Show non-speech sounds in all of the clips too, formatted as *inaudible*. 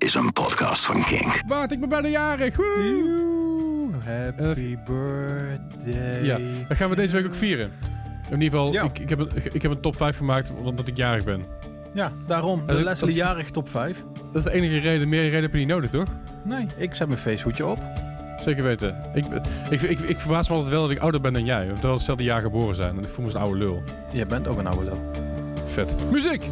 is een podcast van Kink. Bart, ik ben bijna jarig. Woe! Happy birthday. Ja, dat gaan we deze week ook vieren. In ieder geval, Ja. ik, ik, heb een, ik heb een top 5 gemaakt omdat ik jarig ben. Ja, daarom. De Leslie jarig top 5. Dat is de enige reden. Meer reden heb je niet nodig, toch? Nee, ik zet mijn feesthoedje op. Zeker weten. Ik, ik, ik, ik, verbaas me altijd wel dat ik ouder ben dan jij. Terwijl we hetzelfde jaar geboren zijn. En ik voel me als een oude lul. Jij bent ook een oude lul. Vet. Muziek!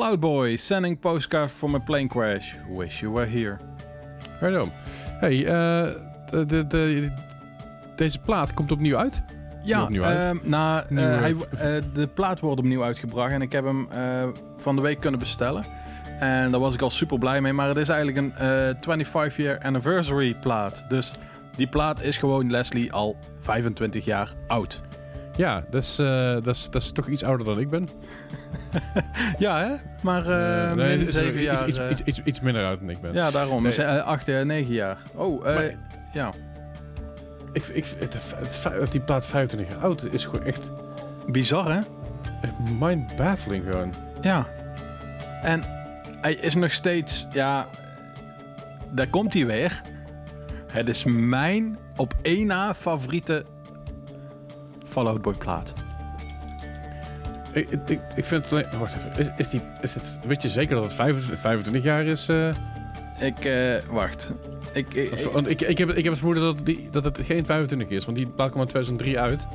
Fallout Boy, sending postcard from a plane crash. Wish you were here. Right on. Hey, eh, de, de, de- deze plaat komt opnieuw uit. Ja, opnieuw uit. ehm, nou, eh, hij, eh, de plaat wordt opnieuw uitgebracht en ik heb hem van de week kunnen bestellen. En daar was ik al super blij mee, maar het is eigenlijk een eh 25 year anniversary plaat. Dus die plaat is gewoon Leslie al 25 jaar oud. Ja, dat is, dat, is, dat is toch iets ouder dan ik ben. *laughs* Ja, hè? Maar Eh, nee, zeven jaar. Iets, iets, iets, iets minder oud dan ik ben. ja, daarom. Nee. Dus, acht, negen jaar. Oh, Maar- ja. Ik, ik, het, het feit dat die plaat 25 jaar oud is, is gewoon echt, Bizar, hè? echt mind-baffling gewoon. Ja. En hij is nog steeds, ja, daar komt hij weer. Het is mijn op één na favoriete Fallout Boy plaat. Ik, ik, ik vind het alleen... Wacht even. Is, is, die, is het, weet je zeker dat het 25 25 jaar is? eh? Ik, eh, wacht. Ik, ik, ik, ik, heb, ik heb het vermoeden dat, die, dat het geen 25 is. Want die plaat kwam in 2003 uit.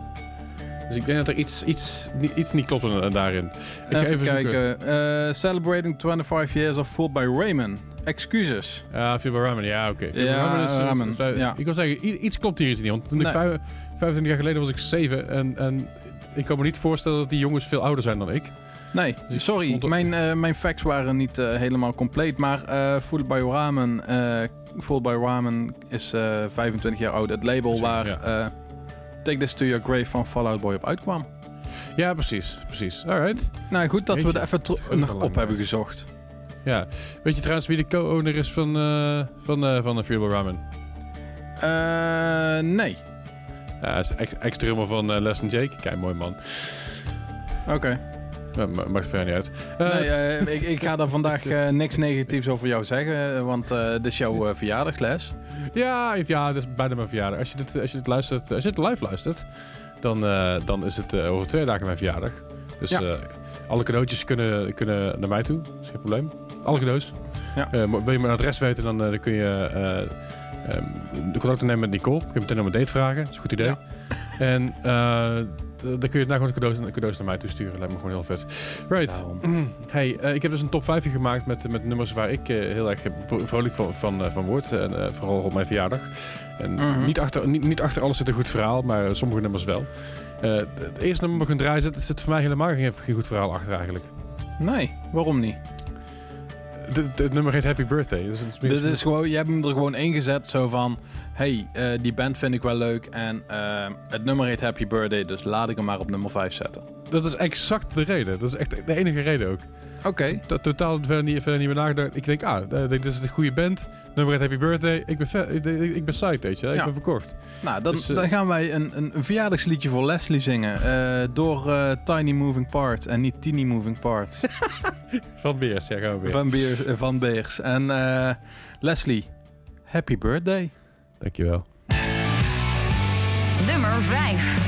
Dus ik denk dat er iets, iets, iets niet klopt daarin. Ik ga even, even kijken. Eh, celebrating 25 years of Fooled by Raymond. Excuses. Ja, Phil Ramen, ja, oké. Phil Ja, Ramen is, is- is- is- ja. Ik wil zeggen, iets klopt hier iets niet. Want toen ik Nee. vijf- 25 jaar geleden was ik 7 en, en ik kan me niet voorstellen dat die jongens veel ouder zijn dan ik. Nee, Dus sorry. Mijn, eh, mijn facts waren niet eh, helemaal compleet. Maar eh Fooled by Ramen, Fooled by Ramen is eh 25 jaar oud. Het label waar ja. Take This To Your Grave van Fallout Boy op uitkwam. Ja, precies. precies. Alright. Nou goed dat we er even nog op lang, hebben gezocht. Ja. Weet je trouwens wie de co-owner is van, van, van Phil Ramen? Eh, nee. Ja, hij is ex- ex-drummer van eh Les and Jake. Kijk, mooi man. Oké. Ma- maakt verder niet uit. Eh, Nee, eh, ik, ik ga daar vandaag *laughs* niks negatiefs over jou zeggen. Want dit is jouw verjaardag, Les. Ja, ja, het is bijna mijn verjaardag. Als je dit, als je dit luistert, als je dit live luistert, dan, dan is het over twee dagen mijn verjaardag. Dus Ja. alle cadeautjes kunnen, kunnen naar mij toe. Dat is geen probleem. Alle cadeaus. Ja. Wil je mijn adres weten, dan, dan kun je de contact nemen met Nicole. Kun je meteen om een date vragen. Dat is een goed idee. Ja. *laughs* En eh, dan kun je daarna gewoon de cadeaus, cadeaus naar mij toe sturen. Lijkt me gewoon heel vet. Right. Daarom. Hey, eh, ik heb dus een top 5 gemaakt met, met nummers waar ik eh, heel erg vro- vrolijk van, van, van word. En vooral op mijn verjaardag. En Mhm. niet, achter, niet, niet achter alles zit een goed verhaal, maar sommige nummers wel. Het eerste nummer we gaan draaien zit, zit voor mij helemaal geen, geen goed verhaal achter eigenlijk. Nee, waarom niet? Het- nummer heet Happy Birthday. Dus het is Dit is gewoon, je hebt hem er gewoon ingezet zo van... Hey, eh, die band vind ik wel leuk en eh, het nummer heet Happy Birthday, dus laat ik hem maar op nummer 5 zetten. Dat is exact de reden. Dat is echt de enige reden ook. Oké. To- Totaal verder niet, verder niet meer nagedacht. Ik denk, ah, eh, ik denk, dit is een goede band. Nummer Happy Birthday. Ik ben, ik, ik, ik ben psyched, weet je. Ik Ja. ben verkocht. Nou, dan, Dus, eh, dan gaan wij een, een, een verjaardagsliedje voor Leslie zingen. eh, door eh, Tiny Moving Parts en niet Teeny Moving Parts. *laughs* Van Beers, ja, gaan we weer. van, Beers, van Beers. En eh, Leslie, happy birthday. Dankjewel. Nummer 5.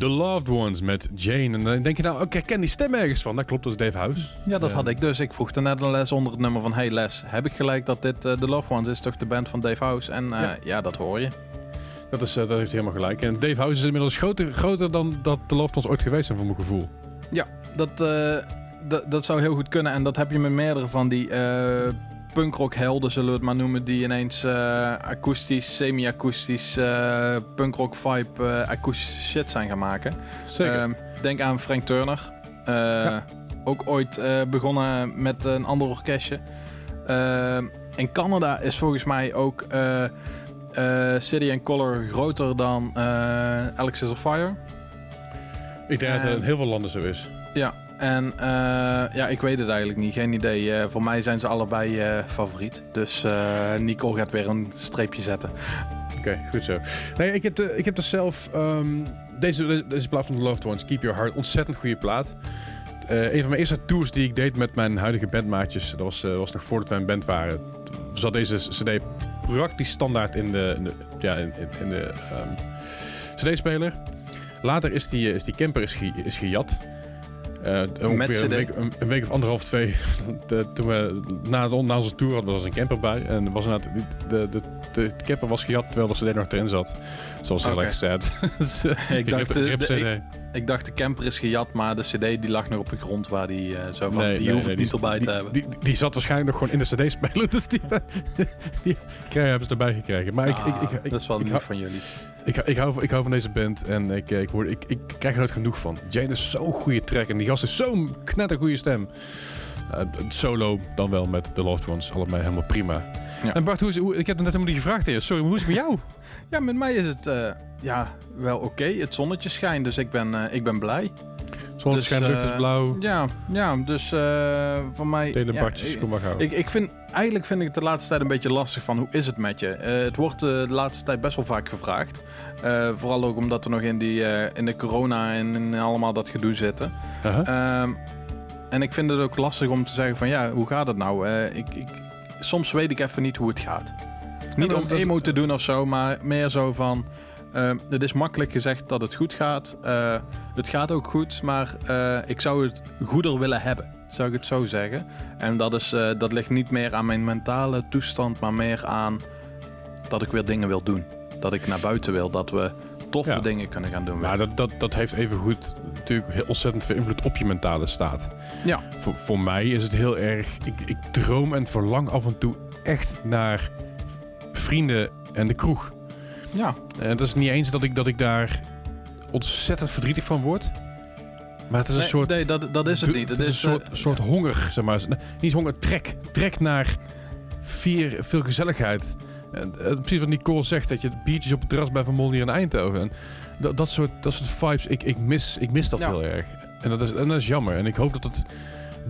The Loved Ones met Jane. En dan denk je nou, oké, ik ken die stem ergens van. Dat klopt, dat is Dave House. Ja, dat had ik dus. Ik vroeg net een les onder het nummer van... Hey Les, heb ik gelijk dat dit eh The Loved Ones is? Toch de band van Dave House? En eh, Ja. ja. dat hoor je. Dat, is, eh, dat heeft helemaal gelijk. En Dave House is inmiddels groter, groter dan dat The Loved Ones ooit geweest zijn, voor mijn gevoel. Ja, dat, dat, dat zou heel goed kunnen. En dat heb je met meerdere van die eh punkrock helden, zullen we het maar noemen. Die ineens eh, akoestisch, semi-akoestisch, eh punkrock vibe, eh, akoestische shit zijn gaan maken. Zeker. Ehm, denk aan Frank Turner. Ja. Ook ooit begonnen met een ander orkestje. Ehm, in Canada is volgens mij ook City and Color groter dan eh Alex is on Fire. ik denk dat het in heel veel landen zo is. Ja, en eh, ja, ik weet het eigenlijk niet. Geen idee. Eh, voor mij zijn ze allebei eh, favoriet. Dus Nicole gaat weer een streepje zetten. Oké, goed zo. Nee, ik heb, ik heb er zelf... ehm, deze, deze, plaat van The Loved Ones, Keep Your Heart, ontzettend goede plaat. Een van mijn eerste tours die ik deed met mijn huidige bandmaatjes, dat was, was nog voordat wij een band waren, zat deze cd praktisch standaard in de, ja, in, in- de ehm, cd-speler. Later is die, is die camper is, is gejat. Eh, ongeveer een week, een, een week of anderhalf, twee. *laughs* de- toen we na, de, na onze tour hadden, was er een camper bij. En was inderdaad, de, de, de, de camper was gejat terwijl de CD nog erin zat. Zoals heel Oké. erg sad. *laughs* Dus, eh, Ik dacht, rip- de- rip de- CD. Ik dacht de camper is gejat, maar de cd die lag nog op de grond waar die eh, zo van, Nee, die nee, hoef nee, ik niet erbij die, te hebben. Die, die zat waarschijnlijk nog gewoon in de CD-speler. Dus die, *laughs* die, hebben ze erbij gekregen. Maar ik, ik, ik, ik, dat is wel lief hou, van jullie. ik, ik, hou, van- ik hou van deze band en ik, eh, ik, word, ik, ik krijg er nooit genoeg van. Jane is zo'n goede track en die gast is zo'n knettergoeie stem. Eh, solo dan wel met The Loved Ones. Allebei helemaal prima. Ja. En Bart, hoe is, hoe, ik heb het net helemaal niet gevraagd. Hè. Sorry, maar hoe is het met jou? Ja, met mij is het eh, ja, wel oké. Het zonnetje schijnt, dus ik ben, eh, ik ben blij. Zon Dus, schijnt, lucht is eh, blauw. Ja, ja dus voor mij... Delen ja, kom maar gauw. Ik, ik vind, eigenlijk vind ik het de laatste tijd een beetje lastig van hoe is het met je? Het wordt de laatste tijd best wel vaak gevraagd. Vooral ook omdat we nog in, die, in de corona en in allemaal dat gedoe zitten. Ehm, en ik vind het ook lastig om te zeggen van ja, hoe gaat het nou? Ik, ik, soms weet ik even niet hoe het gaat. Niet om emo te doen of zo, maar meer zo van... ehm, het is makkelijk gezegd dat het goed gaat. Eh, het gaat ook goed, maar eh, ik zou het goeder willen hebben. Zou ik het zo zeggen. En dat, is, eh, dat ligt niet meer aan mijn mentale toestand, maar meer aan dat ik weer dingen wil doen. Dat ik naar buiten wil, dat we toffe Ja. dingen kunnen gaan doen. Maar dat, dat, dat heeft even goed natuurlijk heel ontzettend veel invloed op je mentale staat. Ja. Voor, voor mij is het heel erg. Ik, ik droom en verlang af en toe echt naar vrienden en de kroeg. ja. En het is niet eens dat ik, dat ik daar ontzettend verdrietig van word. Maar het is een Nee, soort. nee, dat, dat is het niet. Het Het is een soort, eh, soort honger, zeg maar. Niet honger, trek. Trek naar vier, veel gezelligheid. En, eh, precies wat Nicole zegt, dat je biertjes op het terras bij Van Mol hier in Eindhoven. En dat, dat, soort, dat soort vibes, ik, ik, mis, ik mis dat Ja. heel erg. En dat, is, en dat is jammer. En ik hoop dat het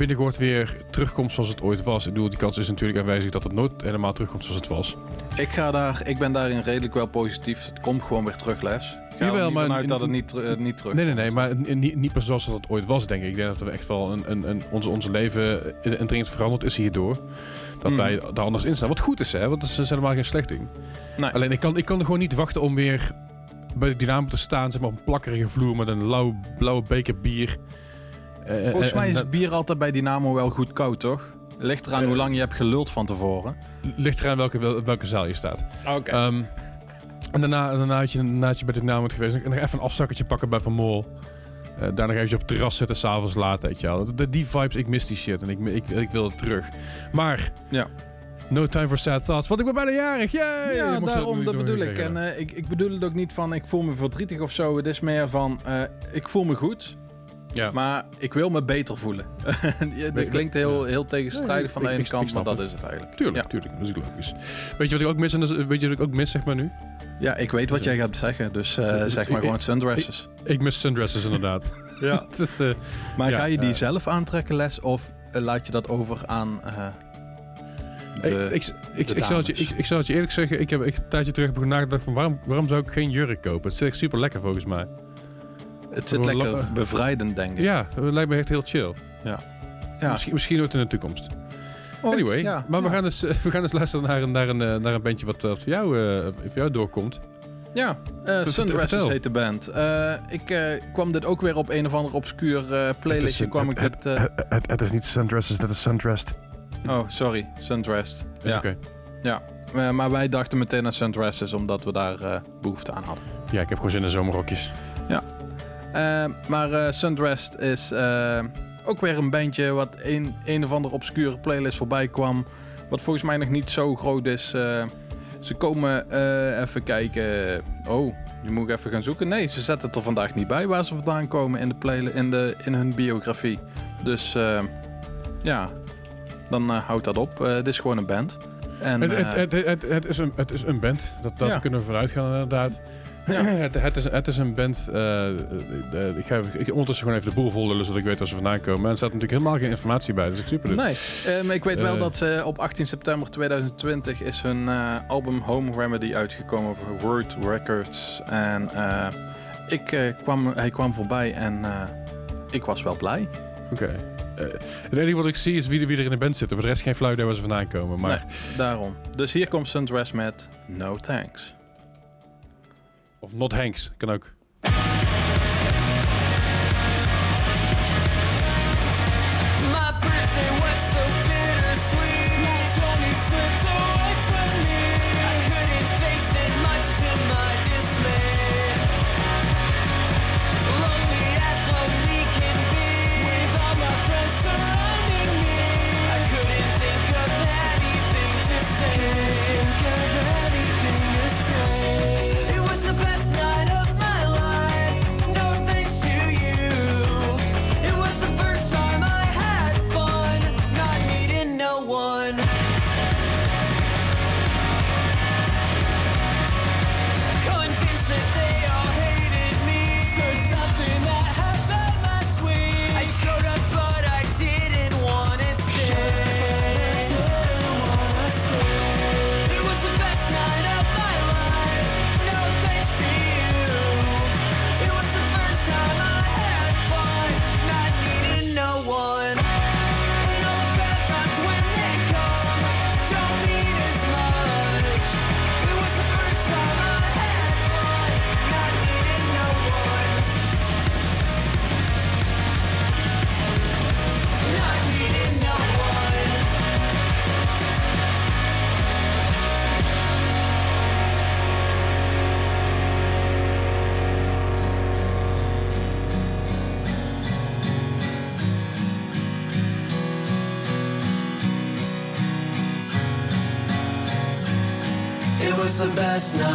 binnenkort weer terugkomt zoals het ooit was. Ik bedoel, die kans is natuurlijk aanwezig dat het nooit helemaal terugkomt zoals het was. Ik, ga daar, ik ben daarin redelijk wel positief. Het komt gewoon weer terug, Les. Jawel, maar- vanuit dat het niet, eh, niet terug Nee, nee, nee, maar niet, niet pas zoals het ooit was, denk ik. Ik denk dat we echt wel een, een, een, onze, onze leven een dringend veranderd is hierdoor. Dat Mhm. wij daar anders in staan. Wat goed is, hè? Want dat is, is helemaal geen slecht ding. Nee. Alleen, ik kan, ik kan er gewoon niet wachten om weer bij de dynamo te staan. Zeg maar op een plakkerige vloer met een lauw, blauwe beker bier. Eh, Volgens en- mij is het bier altijd bij Dynamo wel goed koud, toch? Ligt eraan Eh. hoe lang je hebt geluld van tevoren. ligt eraan welke, wel- welke zaal je staat. Oké. Ehm, en daarna, daarna, had je, daarna had je bij de dynamo geweest. En nog even een afzakkertje pakken bij Van Mol. Eh daarna ga je op het terras zitten, s'avonds laat, weet je wel. Dat- Die vibes, ik mis die shit en ik, ik, ik wil het terug. Maar, Ja. no time for sad thoughts, want ik ben bijna jarig, yay! ja, daarom, dat bedoel ik. En eh, ik, ik bedoel het ook niet van ik voel me verdrietig of zo. Het is meer van eh, ik voel me goed, ja. maar ik wil me beter voelen. *laughs* Dat klinkt heel, heel tegenstrijdig van de ene kant, maar dat is het eigenlijk. Tuurlijk, tuurlijk, dat is logisch. Weet je wat ik ook mis, en is- weet je wat ik ook mis, zeg maar nu? ja, ik weet wat jij gaat zeggen, dus eh, zeg maar gewoon sundresses. Ik mis sundresses inderdaad. *laughs* Ja. *laughs* Is, eh, Maar Ja, ga je die zelf aantrekken, Les, of eh, laat je dat over aan de... ik, ik, ik, zal het je, ik, ik zal het je eerlijk zeggen, ik heb ik heb een tijdje terug nagedacht van waarom, waarom zou ik geen jurk kopen? Het zit echt super lekker volgens mij. Het zit lekker bevrijdend, denk ik. Ja, dat lijkt me echt heel chill. Ja. Misschien, misschien ooit in de toekomst. Ooit, Anyway, ja, maar we, ja. gaan eens, eh, we gaan eens luisteren naar, een- naar, een, eh, naar een bandje wat, eh, voor, jou, voor jou doorkomt. Ja. Sundresses heet de band. Ik kwam dit ook weer op een of ander obscuur playlistje. kwam ik het, dit... eh, het, het, het is niet sundresses, dat is sundressed. oh, sorry. Sundressed. Is Ja. oké. Eh, maar wij dachten meteen aan Sundresses, omdat we daar eh, behoefte aan hadden. Ja, ik heb gewoon zin in zomerrokjes. Eh, maar eh Sundressed is eh, ook weer een bandje wat een, een of andere obscure playlist voorbij kwam. Wat volgens mij nog niet zo groot is. Eh, ze komen eh, even kijken. Oh, nu moet ik even gaan zoeken. Nee, ze zetten het er vandaag niet bij waar ze vandaan komen in, de play, in, de, in hun biografie. Dus eh, ja, dan eh, houdt dat op. Eh, het is gewoon een band. En, Het, het, eh, het, het, het, is een, het is een band, dat, dat Ja. kunnen we vanuit gaan inderdaad. Ja. *clears throat* het, het, is, het is een band, eh, eh, eh, ik ga ik ondertussen gewoon even de boel vol lullen, zodat ik weet waar ze vandaan komen. En er staat natuurlijk helemaal geen informatie bij, dus ik super dus. Nee, eh, maar ik weet wel dat op 18 september 2020 is hun album Home Remedy uitgekomen op Word Records. En ik, kwam, hij kwam voorbij en ik was wel blij. Oké. Het enige wat ik zie is wie er, wie er in de band zit. Voor de rest geen flauw idee waar ze vandaan komen. Maar, Nee, daarom. Dus hier komt Sundress met No Thanks. Of Not Hanks, kan ook. Was the best night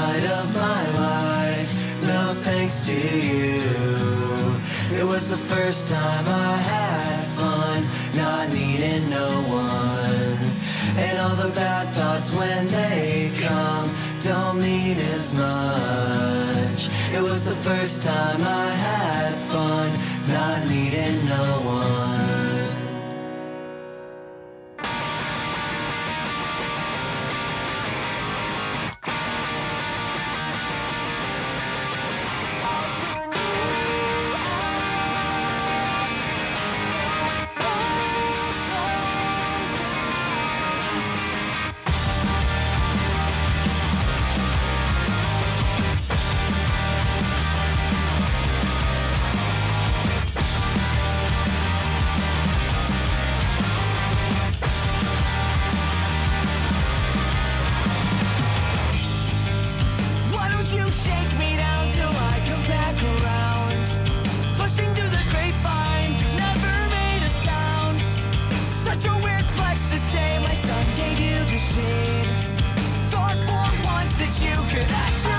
weird to say my son gave you the shade. Thought for once that you could act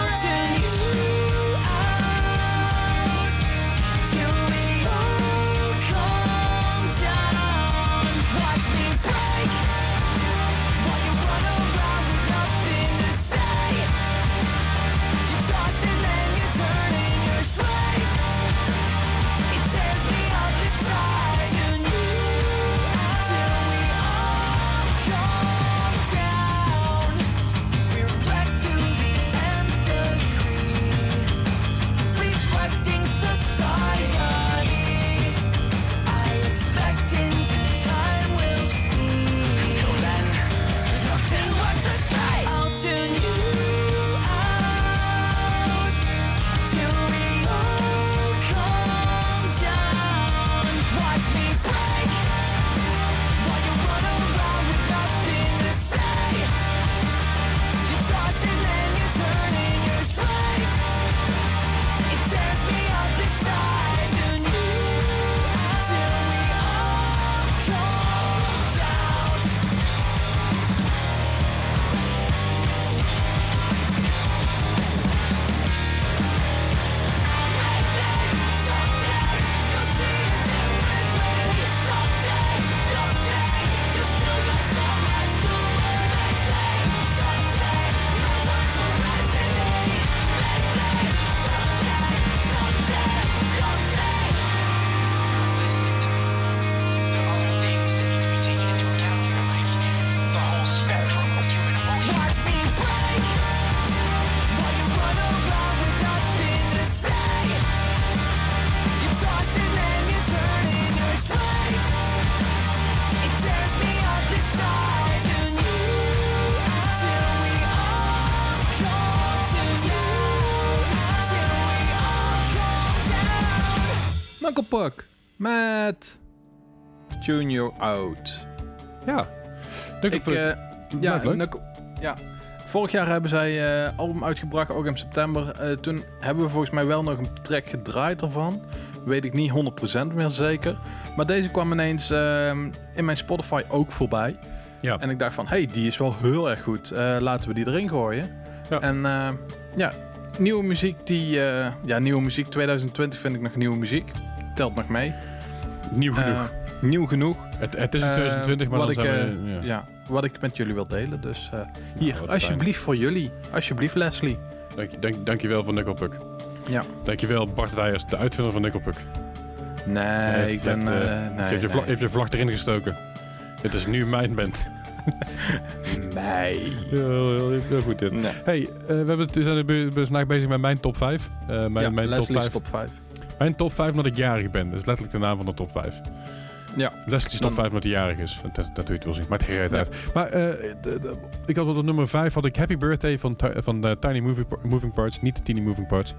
Knucklepuck met Junior Out. Ja. Ik, u voor- eh, ja, leuk. Knuckle- ja, vorig jaar hebben zij eh album uitgebracht, ook in september. Eh, toen hebben we volgens mij wel nog een track gedraaid ervan. Weet ik niet 100% meer zeker. Maar deze kwam ineens ehm, in mijn Spotify ook voorbij. ja. En ik dacht van, hey, die is wel heel erg goed. Laten we die erin gooien. Ja. En ja, nieuwe muziek die... ja, nieuwe muziek 2020 vind ik nog nieuwe muziek. Telt nog mee. Nieuw genoeg. Eh, nieuw genoeg. het, het is in eh, 2020, maar wat dan ik, zijn we... eh, ja. Ja, wat ik met jullie wil delen. Dus eh, hier, fijn. alsjeblieft voor jullie. Alsjeblieft, Leslie. Dank, je- dank, dankjewel voor Nickelpuck. Ja. Dankjewel Bart Weijers, de uitvinder van Nickelpuck. Nee, ik ben... Je hebt, nee, je je, vlag, je nee. hebt je vlag erin gestoken. Dit is nu mijn band. *laughs* Nee. Heel, heel, heel goed dit. Nee. Hey, eh, we, hebben, het- we zijn we zijn vandaag bezig met mijn top 5. Eh, mijn, ja, mijn, top Leslie's 5 top 5. Mijn top 5 omdat ik jarig ben. Dat is letterlijk de naam van de top 5. Ja. Leslie's top Dan- 5 omdat hij jarig is. Dat, dat doe je het wel zien. Geen reet Ja. uit. Maar eh, de- de- ik had op nummer 5 had ik Happy Birthday van, van de Tiny Moving, Moving Parts. Niet de Tiny Moving Parts.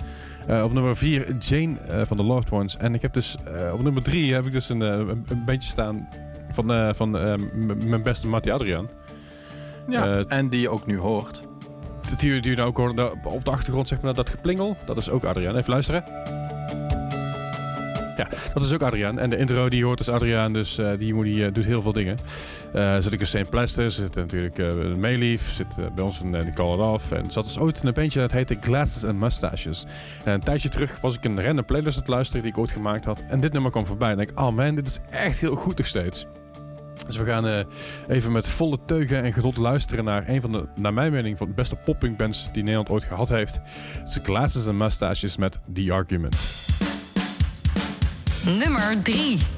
Eh, op nummer 4 Jane eh, van The Loved Ones. En ik heb dus eh, op nummer 3 heb ik dus een, eh, een, een bandje staan van, eh, van eh, mijn beste Mattie Adriaan. Ja, Eh, en die je ook nu hoort. Die, die je nou ook hoort, nou, op de achtergrond zeg maar dat geplingel. Dat is ook Adriaan. Even luisteren. Ja, dat is ook Adriaan. En de intro die hoort is Adriaan, dus eh, die, die eh, doet heel veel dingen. Eh zit ik in St. Plaster, zit natuurlijk eh Mayleaf, zit bij ons in uh, Call It Off. En zat dus ooit in een bandje dat heette Glasses and Mustaches. En een tijdje terug was ik een random playlist aan het luisteren die ik ooit gemaakt had. En dit nummer kwam voorbij. En ik oh man, dit is echt heel goed nog steeds. Dus we gaan even met volle teugen en geduld luisteren naar een van de, naar mijn mening, van de beste popping bands die Nederland ooit gehad heeft. Is Glasses and Mustaches met The Argument. Nummer 3.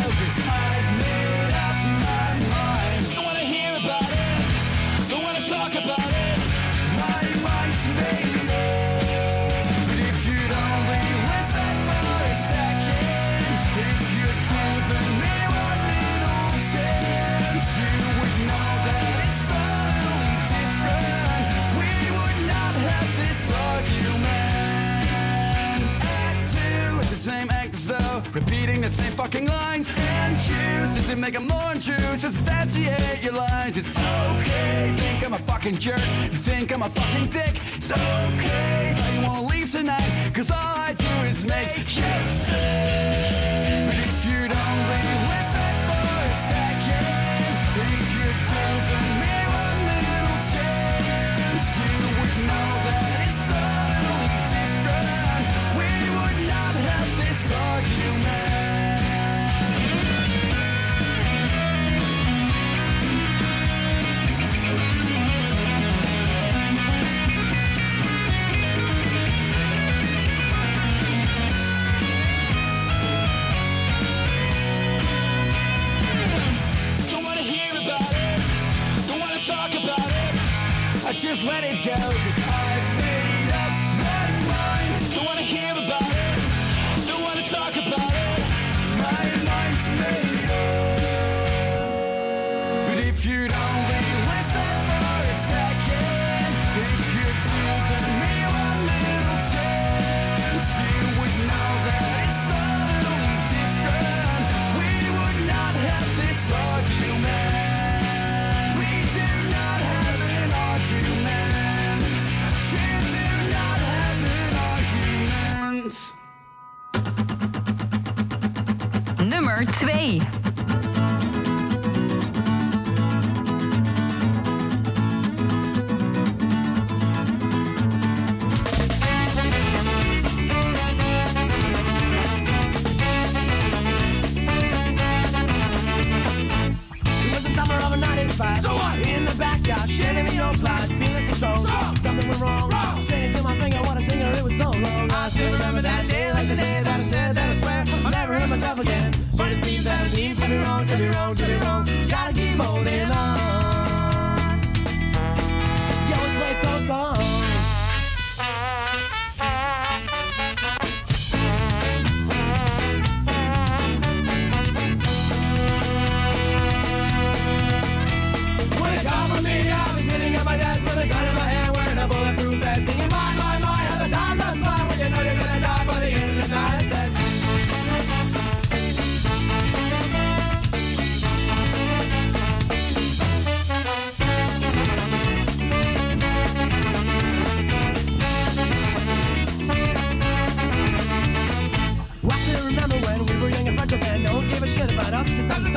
Wild. The same fucking lines. And choosing to make them more to substantiate your lines. It's okay, think I'm a fucking jerk. You think I'm a fucking dick. It's okay that you wanna leave tonight, cause all I do is make you sick. Nummer 2. It was the summer of a 95. So what? In the backyard, shitting me old plies, feeling so strong. Something be wrong, to be wrong,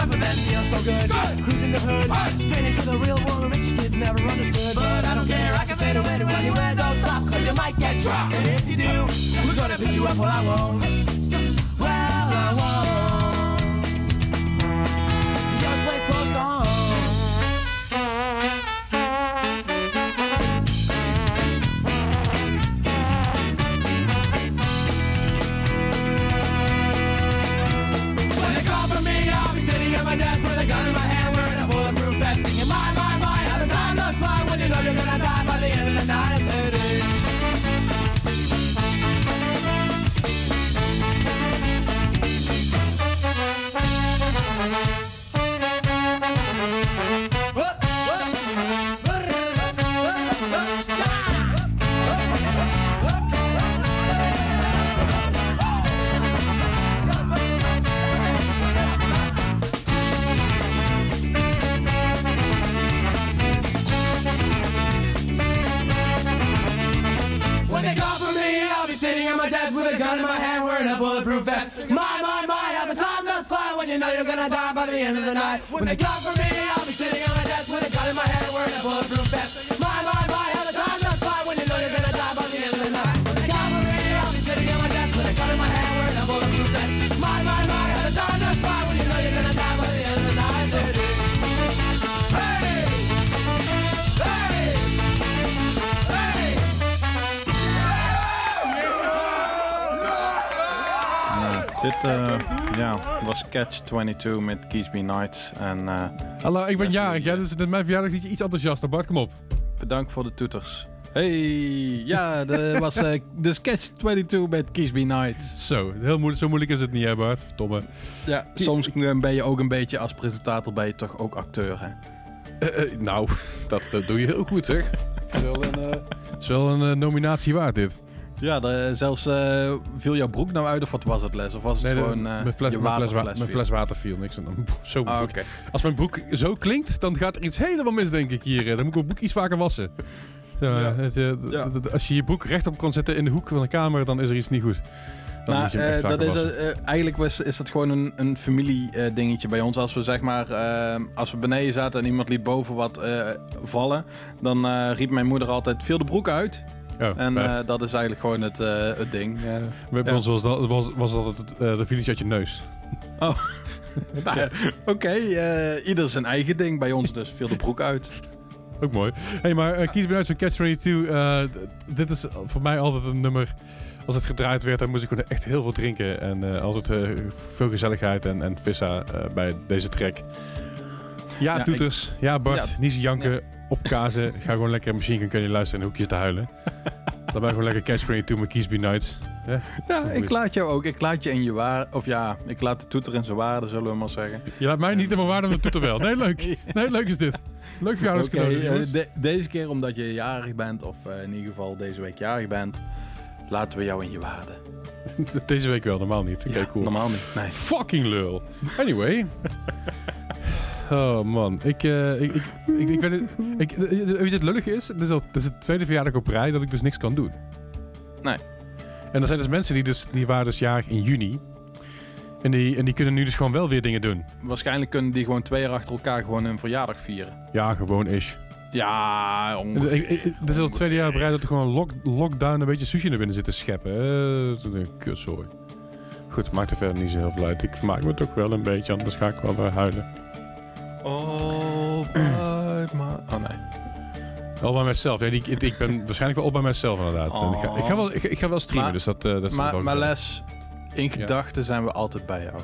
us, cause times were tougher then. Feels so good. Cruising the hood, straight into the real world. Rich kids never understood. But I don't care, I can fade away to wear don't stop, cause you might get dropped. And if you do, we're gonna pick you up, well, I won't. My desk with a gun in my hand, wearing a bulletproof vest. My, my, my, how the time does fly when you know you're gonna die by the end of the night. When they come for me, I'll be sitting on my desk with a gun in my hand, wearing a bulletproof vest. My, my, my, Dit eh, ja, was Catch 22 met Keesby Nights. En eh, Hallo, ik ben jarig. wel, Ja, dus is mijn verjaardag iets enthousiaster. Bart, kom op. bedankt voor de toeters. Hey, ja, dat was eh dus Catch 22 met Keesby Nights. Zo, heel moeilijk, zo moeilijk is het niet, hè Bart? Verdomme. Ja, soms eh, ben je ook een beetje als presentator ben je toch ook acteur, hè? Eh, eh, nou, *laughs* dat, dat doe je heel goed, zeg. Het *laughs* is wel een, eh, is wel een eh, nominatie waard, dit. Ja, de- zelfs eh, viel jouw broek nou uit of wat was het les? Of was het Nee, gewoon eh, mijn, fles, je mijn, fles, wa- waterfles mijn viel? fles water viel. Niks aan de- zo Ah. Als mijn broek zo klinkt, dan gaat er iets helemaal mis, denk ik, hier. Dan moet ik mijn broek iets vaker wassen. Zo, Ja. het, eh, Als je je broek rechtop kan zetten in de hoek van de kamer, dan is er iets niet goed. Dan Nou, eh, dat is, eh, eh, eigenlijk was, is dat gewoon een, een familie eh, dingetje bij ons. Als we zeg maar, eh, als we beneden zaten en iemand liet boven wat eh, vallen, dan eh, riep mijn moeder altijd, viel de broek uit. Oh, En bij- eh, dat is eigenlijk gewoon het, eh, het ding. Eh, bij ja. ons was dat, was, was dat het, eh, de finish uit je neus. *laughs* nou ja, Oké, eh, ieder zijn eigen ding. Bij ons dus viel de broek uit. Ook mooi. hey, maar eh, kies me uit van Catch 22. eh, d- dit is voor mij altijd een nummer. Als het gedraaid werd, dan moest ik gewoon echt heel veel drinken. En eh, altijd eh, veel gezelligheid en, en vissa eh, bij deze track. Ja, Ja, toeters. Ja, Bart. Ja. Niet zo janken. Opkazen. Ga gewoon lekker Machine Gun Kelly luisteren en hoekjes te huilen. Dan ben ik gewoon lekker Catch 22 met Keesby Nights. Ja, Ja, ik laat jou ook. Ik laat je in je waar. Of ja, ik laat de toeter in zijn waarde, zullen we maar zeggen. Je laat mij niet in mijn waarde, maar de toeter wel. Nee, leuk. *laughs* Nee, leuk is dit. Leuk verjaardagscadeau. Dus, eh, jongens. de- deze keer omdat je jarig bent, of eh, in ieder geval deze week jarig bent, laten we jou in je waarde. *laughs* Deze week wel, normaal niet. Oké, Ja, cool. Normaal niet. Nee. Fucking lul. Anyway. *laughs* Oh man, ik, eh, ik, ik, ik, ik weet het. Ik, eh, weet je het lullige is? Dit is, al, dit is het tweede verjaardag op rij dat ik dus niks kan doen. Nee. En er zijn dus mensen die, dus, die waren dus jarig in juni. En die, en die kunnen nu dus gewoon wel weer dingen doen. Waarschijnlijk kunnen die gewoon twee jaar achter elkaar gewoon hun verjaardag vieren. Ja, gewoon is. Ja, ongeveer. Ik- ik- Dit is al het tweede jaar op rij dat er gewoon lock, lockdown een beetje sushi naar binnen zitten scheppen. Eh, dat is een kutzooi. Goed, maakt er verder niet zo heel veel uit. Ik vermaak me toch wel een beetje, anders ga ik wel weer huilen. All by my... Oh nee. Al bij mezelf. Ja, die, ik, ik ben waarschijnlijk wel op bij mezelf inderdaad. En ik, ga, ik, ga wel, ik, ik ga wel streamen, Maar- dus dat, eh dat is Maar, maar. Les, in gedachten zijn we altijd bij jou.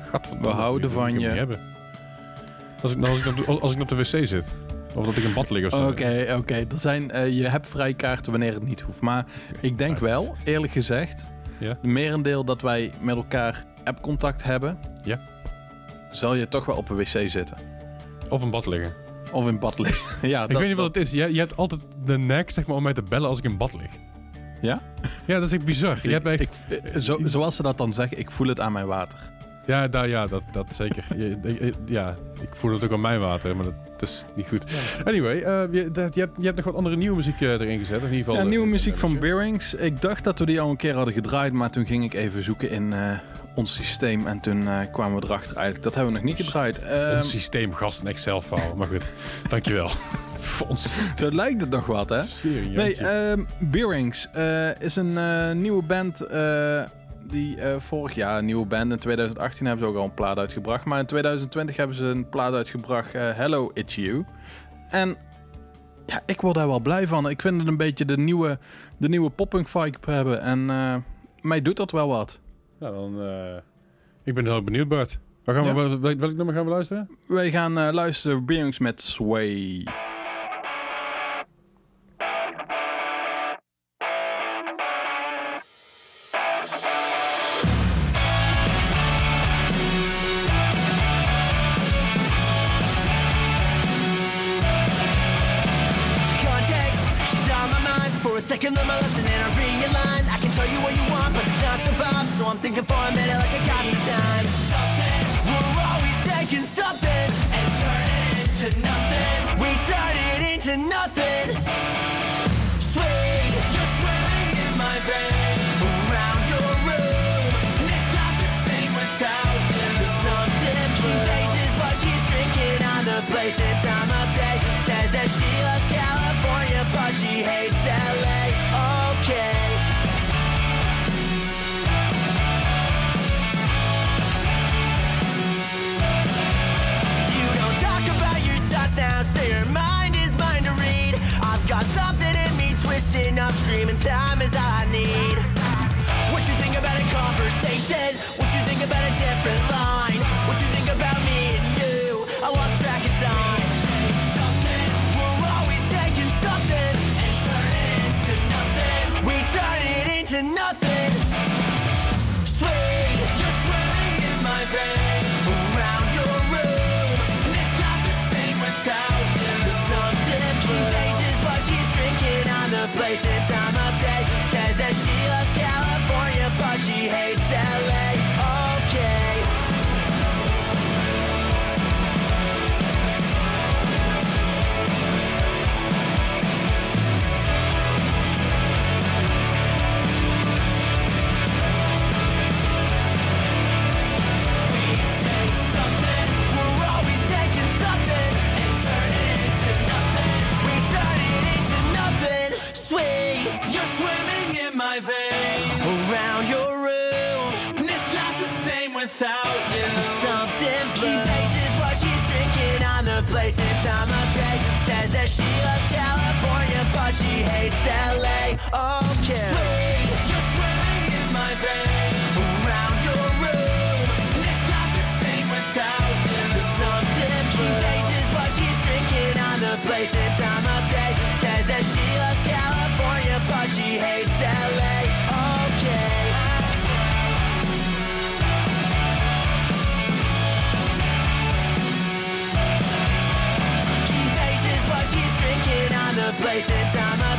Gadverdamme, we houden van je. hebben. Als ik, als, ik op, de- als ik op de wc zit. Of dat ik in bad lig of zo. Oké, oké. Er zijn, eh, je hebt vrijkaarten wanneer het niet hoeft. Maar ik denk wel, eerlijk gezegd, Ja. de merendeel dat wij met elkaar appcontact hebben, Ja. Zal je toch wel op een wc zitten. Of in bad liggen. Of in bad liggen. *laughs* ja, ik weet niet wat het is. Je, je hebt altijd de nek zeg maar, om mij te bellen als ik in bad lig. Ja? Ja, dat is echt bizar. Je hebt echt, ik, eh, zo, zoals ze dat dan zeggen, ik voel het aan mijn water. ja, daar, ja, dat, dat zeker. Ja, ik voel het ook aan mijn water, maar dat is niet goed. Anyway, eh, je, dat, je, hebt, je hebt nog wat andere nieuwe muziek eh, erin gezet. In ieder geval, Ja, nieuwe muziek van Bearings. Ik dacht dat we die al een keer hadden gedraaid, maar toen ging ik even zoeken in eh, ons systeem. En toen eh, kwamen we erachter eigenlijk, dat hebben we nog niet gedraaid. Ehm, Ons systeem, gast, een Excel-file. Maar goed, *laughs* dankjewel. *laughs* Voor ons zo lijkt het nog wat, hè? Serieus. Nee, ehm Bearings eh, is een eh, nieuwe band die vorig jaar een nieuwe band. In 2018 hebben ze ook al een plaat uitgebracht. Maar in 2020 hebben ze een plaat uitgebracht, Hello It's You. En ja, ik word daar wel blij van. Ik vind het een beetje de nieuwe, de nieuwe poppunk vibe hebben. En mij doet dat wel wat. Nou, dan... eh, ik ben heel benieuwd, Bart. Waar gaan we, Ja. wel- welk, welk nummer gaan we luisteren? Wij gaan eh, luisteren Bearings met Sway. Thinking for a minute she hates LA. Place. And time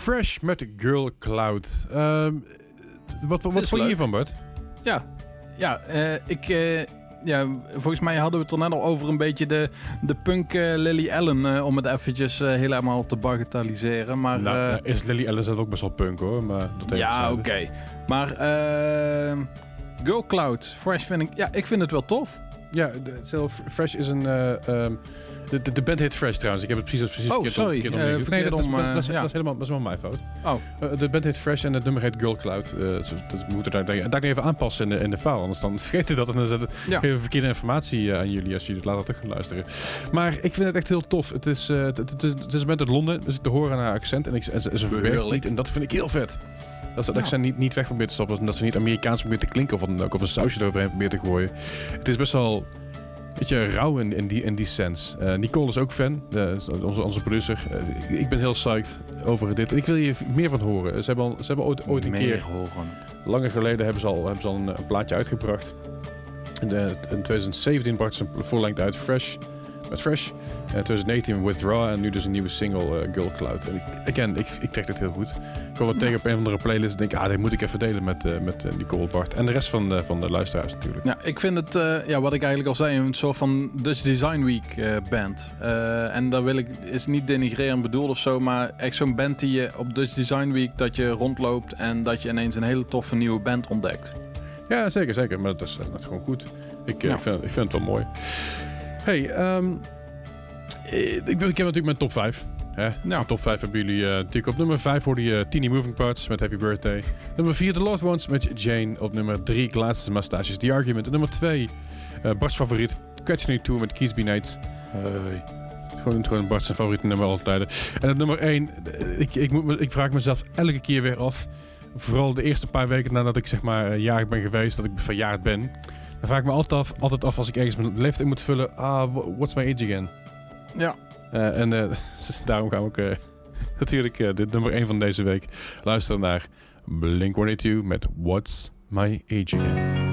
Fresh met Girl Cloud. Ehm, wat wat, vond je hiervan, Bart? Ja, ja eh, ik... eh, ja, volgens mij hadden we het er net al over een beetje de, de punk eh, Lily Allen, om het eventjes helemaal te bagatelliseren. Maar, nou, nou, is Lily Allen zelf ook best wel punk hoor, maar dat ja, oké. Maar eh Girl Cloud, Fresh vind ik, ja, ik vind het wel tof. Ja, zelf, Fresh is een... eh, ehm, de, de, de band heet Fresh trouwens. Ik heb het precies, precies Oh, op- sorry. verkeerd Eh, opgegeven. nee, dat om, dat, eh, dat is ja. helemaal, dat is helemaal mijn fout. Oh, Eh, de band heet Fresh en het nummer heet Girl Cloud. Eh, zo- dat moeten daar, daar, daar even aanpassen in de, in de file. Anders dan *laughs* vergeet je dat en dan zet het Ja. geven we verkeerde informatie eh, aan jullie als jullie het later terug gaan luisteren. Maar ik vind het echt heel tof. Het is, eh, het, het, is- het is een band uit Londen, dus te horen aan haar accent. En, ik, en ze, ze verwerkt niet. En dat vind ik heel vet. Dat ze dat Ja. accent niet, niet weg probeert te stoppen. Dat ze niet Amerikaans probeert te klinken of, wat dan ook, of een sausje eroverheen probeert te gooien. Het is best wel beetje rauw in, in, die, in die sense. Eh, Nicole is ook fan, eh, onze, onze producer. Eh, ik ben heel psyched over dit. Ik wil hier meer van horen. Ze hebben, al, ze hebben ooit, ooit een Meer keer, horen. langer geleden, hebben ze al, hebben ze al een, een plaatje uitgebracht. In, de, in 2017 bracht ze een full length uit, Fresh. Met Fresh. In 2019 Withdraw. En nu dus een nieuwe single, eh, Girl Cloud. En ik, again, ik, ik trek dit heel goed. Ik kwam wat tegen op een of andere playlist. En denk, ah, dit moet ik even delen met, eh, met eh, Nicole Bart. En de rest van, de van de luisteraars natuurlijk. Ja, ik vind het, eh, ja, wat ik eigenlijk al zei, een soort van Dutch Design Week eh, band. Eh, en daar wil ik, is niet denigrerend bedoeld of zo, maar echt zo'n band die je op Dutch Design Week, dat je rondloopt en dat je ineens een hele toffe nieuwe band ontdekt. Ja, zeker, zeker. Maar dat is, eh, dat is gewoon goed. Ik, eh, Ja. ik, vind, ik vind het wel mooi. Hey, eh, ik, ik heb natuurlijk mijn top 5. Hè? Ja. Top 5 hebben jullie eh, natuurlijk op nummer 5 hoorde je Teeny Moving Parts met Happy Birthday. Nummer 4 The Lost Ones met Jane. Op nummer 3 Glasses Mustaches The Argument. En nummer 2 eh Bart's favoriet Catch 2 met Keysby Nights. Hey. Gewoon, gewoon zijn favoriete nummer alle tijden. En nummer 1, ik, ik, moet, ik vraag mezelf elke keer weer af. Vooral de eerste paar weken nadat ik zeg maar eh, jarig ben geweest, dat ik verjaard ben. Dan vraag ik me altijd af, altijd af als ik ergens mijn leeftijd moet vullen. Ah, wha- what's my age again? Ja. Eh, en eh, *laughs* daarom gaan we ook eh, *laughs* natuurlijk eh, dit nummer 1 van deze week luisteren naar Blink-182 met What's My Age Again.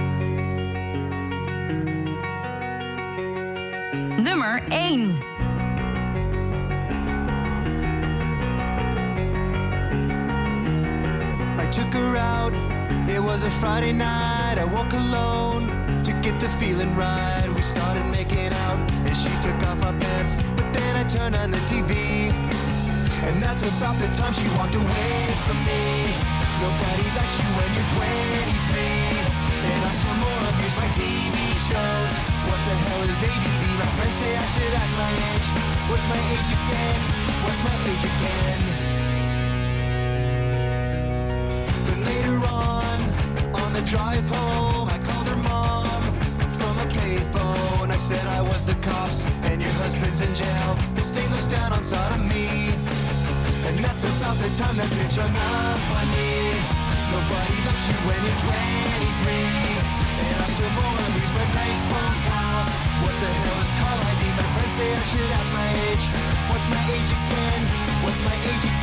Nummer 1. I took her out. It was a Friday night. I woke alone get the feeling right. We started making out, and she took off my pants. But then I turned on the TV, and that's about the time she walked away from me. Nobody likes you when you're 23, and I still more abuse my TV shows. What the hell is ADD? My friends say I should act my age. What's my age again? What's my age again? Then later on, on the drive home, I called her mom payphone. I said I was the cops and your husband's in jail. The state looks down on sodomy. And that's about the time that bitch hung up on me. Nobody likes you when you're 23. And I still more of these my bank phone calls. What the hell is call ID? My friends say I should have my age. What's my age again? What's my age again?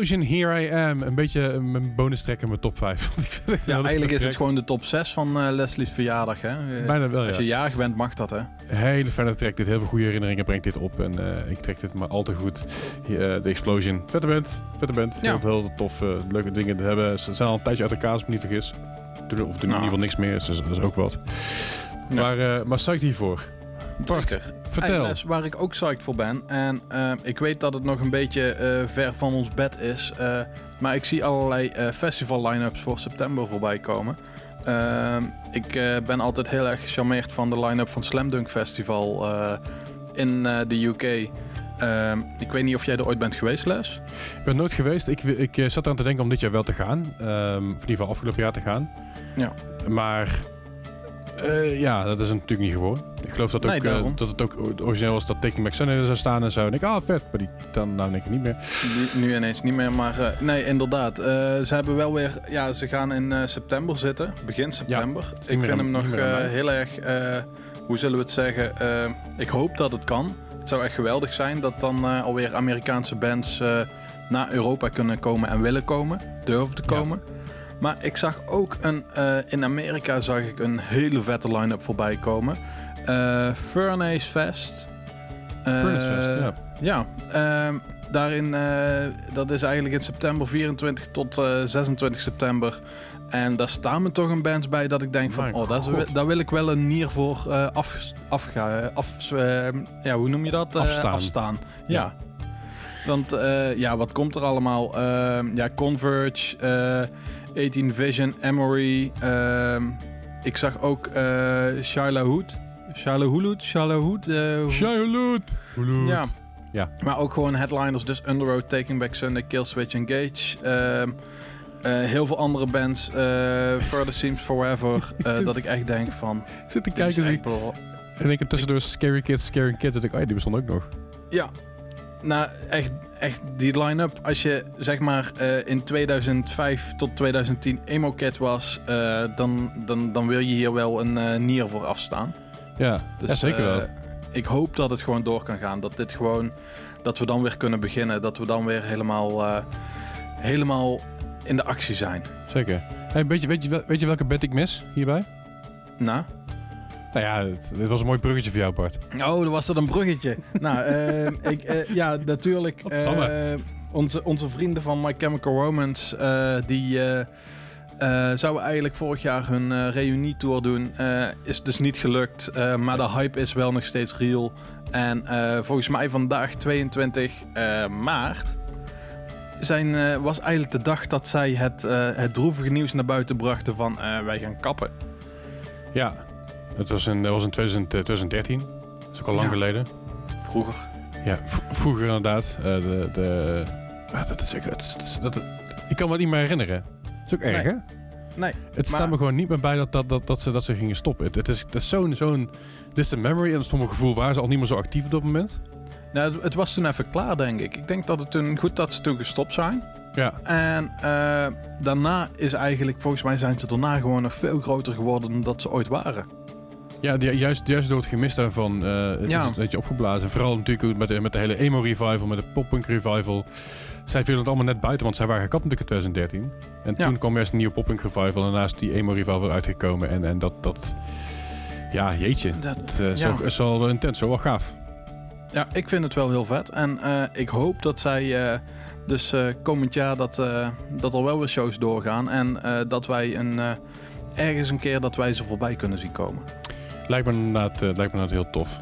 Explosion, Here I Am. Een beetje eh, mijn bonus track in mijn top 5. *laughs* Ja, eigenlijk is het gewoon de top 6 van eh, Leslie's verjaardag. Hè? Eh, Bijna wel, Als je jarig bent, mag dat, hè? Hele fijne track. Dit heel veel goede herinneringen brengt dit op. En ik trek dit maar al te goed. De Explosion. Vette band. Vette band. Ja. Heel, heel tof. leuke dingen te hebben. Ze zijn al een tijdje uit elkaar, als ik me niet vergis. Of doen in Nou. ieder geval niks meer. Dus dat is ook wat. Ja. Maar, eh maar hiervoor. Bart, vertel. Waar ik ook psyched voor ben. En eh, ik weet dat het nog een beetje eh, ver van ons bed is. eh, maar ik zie allerlei festival line-ups voor september voorbij komen. Ik ben altijd heel erg gecharmeerd van de line-up van Slam Dunk Festival in de UK. Ik weet niet of jij er ooit bent geweest, Les. Ik ben nooit geweest. Ik, ik zat eraan te denken om dit jaar wel te gaan. Ehm, of in ieder geval afgelopen jaar te gaan. Ja. Maar eh, ja, dat is natuurlijk niet gewoon. Ik geloof dat, ook, Nee, eh, dat het ook origineel was dat Taking Back Sunday er zou staan en zo. En ik, ah vet. Maar die dan nou denk ik niet meer. Nu, nu ineens niet meer, maar eh, nee, inderdaad. Ze hebben wel weer, ja, ze gaan in september zitten, begin september. ik vind aan- hem nog heel erg, hoe zullen we het zeggen? Ik hoop dat het kan. Het zou echt geweldig zijn dat dan alweer Amerikaanse bands naar Europa kunnen komen en willen komen, durven te Ja. Maar ik zag ook een, eh, in Amerika zag ik een hele vette line-up voorbij komen. Eh Furnace Fest. Eh, Furnace Fest, ja. ja, ehm, daarin, eh, dat is eigenlijk in september 24 tot eh, 26 september. En daar staan me toch een bands bij dat ik denk van, Mijn oh, dat is, daar wil ik wel een nier voor eh af, afga, af, eh, ja, hoe noem je dat? Eh, Afstaan. afstaan. Ja. Ja. Want eh, ja, wat komt er allemaal? Ehm, ja, Converge, eh 18 Vision, Emory. ehm, ik zag ook eh Charla Hood. Charla Hood? Charla Hood? eh, Shailoot! ja. Ja. Maar ook gewoon headliners, dus Underworld, Taking Back Sunday, Killswitch Engage. Ehm eh, heel veel andere bands. eh Further Seems Forever. *laughs* Ik eh, zit- dat ik echt denk van... Zit te kijken en ik heb tussendoor Scary Kids, Scary Kids. Dat ik, oh ja, die bestond ook nog. Ja. Nou, echt, echt die line-up. Als je zeg maar eh, in 2005 tot 2010 emo cat was, eh, dan, dan, dan wil je hier wel een eh, nier voor afstaan. Ja, Dus, ja zeker wel. Ik hoop dat het gewoon door kan gaan. Dat dit gewoon, dat we dan weer kunnen beginnen. Dat we dan weer helemaal, helemaal in de actie zijn. Zeker. Hey, weet, je, weet, je, wel- weet je welke bed ik mis hierbij? Nou? Nou ja, dit was een mooi bruggetje voor jou, Bart. Oh, er was dat een bruggetje. *laughs* nou, eh, ik, eh, ja, natuurlijk. Eh, onze, onze vrienden van My Chemical Romance, eh, die eh, eh, zouden eigenlijk vorig jaar hun eh reunietour doen. Eh, is dus niet gelukt, eh, maar de hype is wel nog steeds real. En eh, volgens mij vandaag, 22 eh, maart, zijn, eh, was eigenlijk de dag dat zij het, eh, het droevige nieuws naar buiten brachten van eh, wij gaan kappen. Ja, het was in, dat was in 2000, eh, 2013. Dat is ook al lang Ja. geleden. Vroeger. Ja, vroeger inderdaad. eh, de, de, ah, dat is, is- dat, ik kan me het niet meer herinneren. Dat is ook erg, Nee. hè? Nee, Het staat maar- me gewoon niet meer bij dat, dat, dat, dat, ze, dat ze gingen stoppen. Het, het is, het is zo'n zo'n distant memory. En voor mijn gevoel waren ze al niet meer zo actief op dat moment. Nou, het, het was toen even klaar, denk ik. Ik denk dat het toen goed dat ze toen gestopt zijn. Ja, En eh, daarna is eigenlijk, volgens mij zijn ze daarna gewoon nog veel groter geworden dan dat ze ooit waren. Ja die, juist, juist door het gemis daarvan Ja. ja. is het een beetje opgeblazen. Vooral natuurlijk met de, met de hele emo-revival, met de pop-punk revival. Zij vielen het allemaal net buiten, want zij waren gekapt natuurlijk in 2013. En Ja. toen kwam eerst een nieuwe pop-punk revival. En daarnaast die emo-revival uitgekomen. En, en dat, dat... Ja, jeetje. Dat- eh, is, ja. wel, is wel intens, zo wel gaaf. Ja, ik vind het wel heel vet. En eh, ik hoop dat zij dus komend jaar dat, dat er wel weer shows doorgaan. En dat wij een, ergens een keer dat wij ze voorbij kunnen zien komen. Lijkt me inderdaad, eh, lijkt me inderdaad heel tof.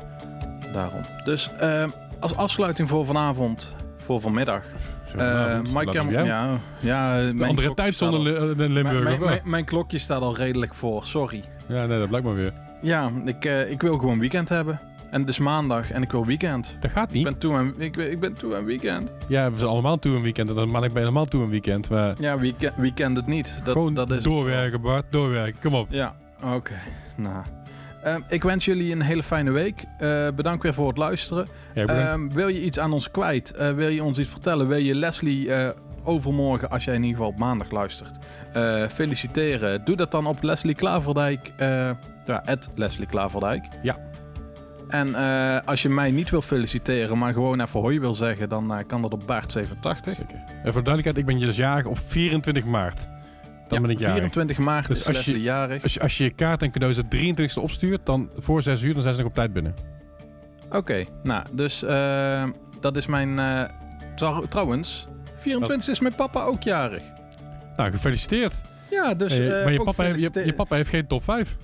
Daarom. Dus eh, als afsluiting voor vanavond, voor vanmiddag. Goed, Mike laten Cam- we jou. ja, ja, De mijn andere klok tijd staat zonder al- Li- eh, Limburg, Mijn, mijn, klokje staat al redelijk voor, sorry. Ja, nee, dat blijkt maar weer. Ja, ik, eh, ik wil gewoon weekend hebben. En het is maandag en ik wil weekend. Dat gaat Ik niet. ben toe aan, ik, ik ben toe aan weekend. Ja, we zijn allemaal toe een weekend. En dan maar ik ben helemaal toe een weekend. Maar Ja, weekend, weekend het niet. Dat, gewoon dat is het doorwerken, Bart. Doorwerken. Kom op. Ja, oké. Nou. Ehm, ik wens jullie een hele fijne week. Eh, bedankt weer voor het luisteren. Ja. Ehm, wil je iets aan ons kwijt? Eh, wil je ons iets vertellen? Wil je Leslie eh, overmorgen, als jij in ieder geval op maandag luistert, feliciteren? Doe dat dan op Leslie Klaverdijk. ja, at Leslie Klaverdijk. Ja. En als je mij niet wil feliciteren, maar gewoon even hoi wil zeggen, dan kan dat op Baart87. En voor de duidelijkheid, ik ben dus jarig op 24 maart. Dan ben ik jarig. 24 maart Dus is als je- jarig. Als je, als je je kaart en cadeaus de 23e opstuurt, dan voor 6 uur, dan zijn ze nog op tijd binnen. Oké, nou, dus eh, dat is mijn... eh, trouw- trouwens, 24 is mijn papa ook jarig. Nou, gefeliciteerd. Ja, dus... Eh, maar je papa, heeft, je, papa heeft geen top 5.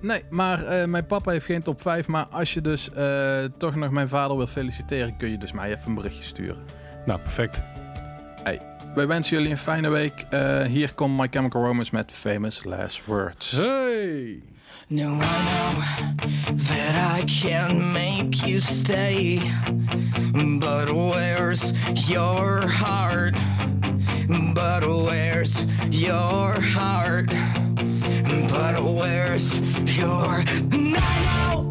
Nee, maar mijn papa heeft geen top 5. Maar als je dus toch nog mijn vader wil feliciteren, kun je dus mij even een berichtje sturen. Nou, perfect. Wij wensen jullie een fijne week. Eh, hier komt My Chemical Romance met Famous Last Words. Hey! No, I know that I can make you stay. But where's your heart? But where's your heart? But where's your. And I know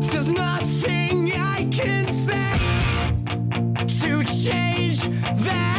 there's nothing I can say to change that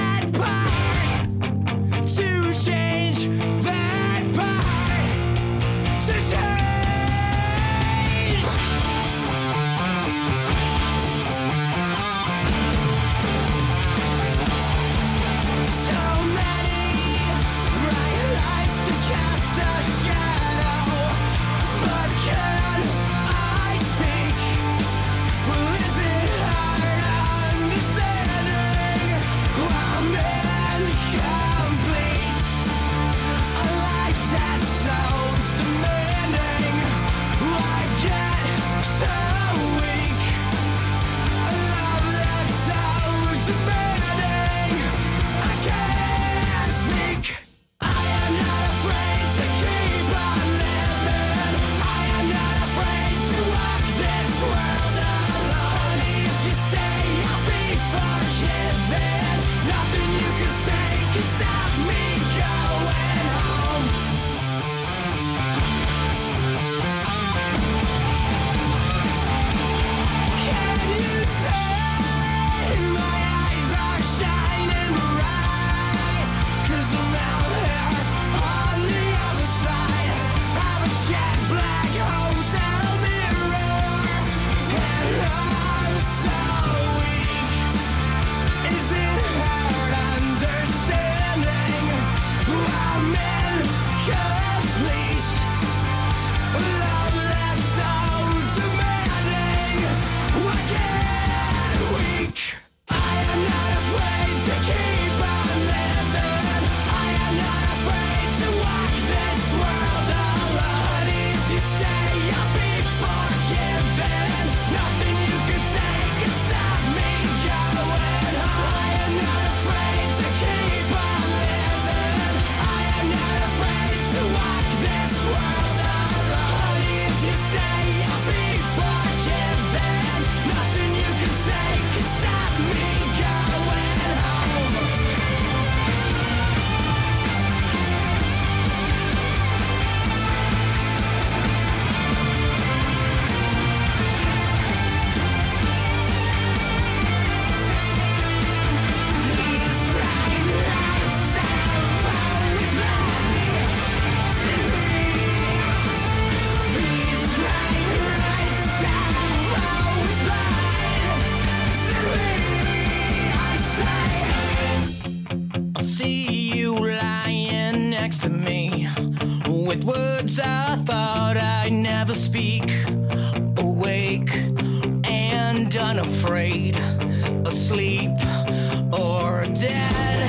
I thought I'd never speak. Awake and unafraid, asleep or dead.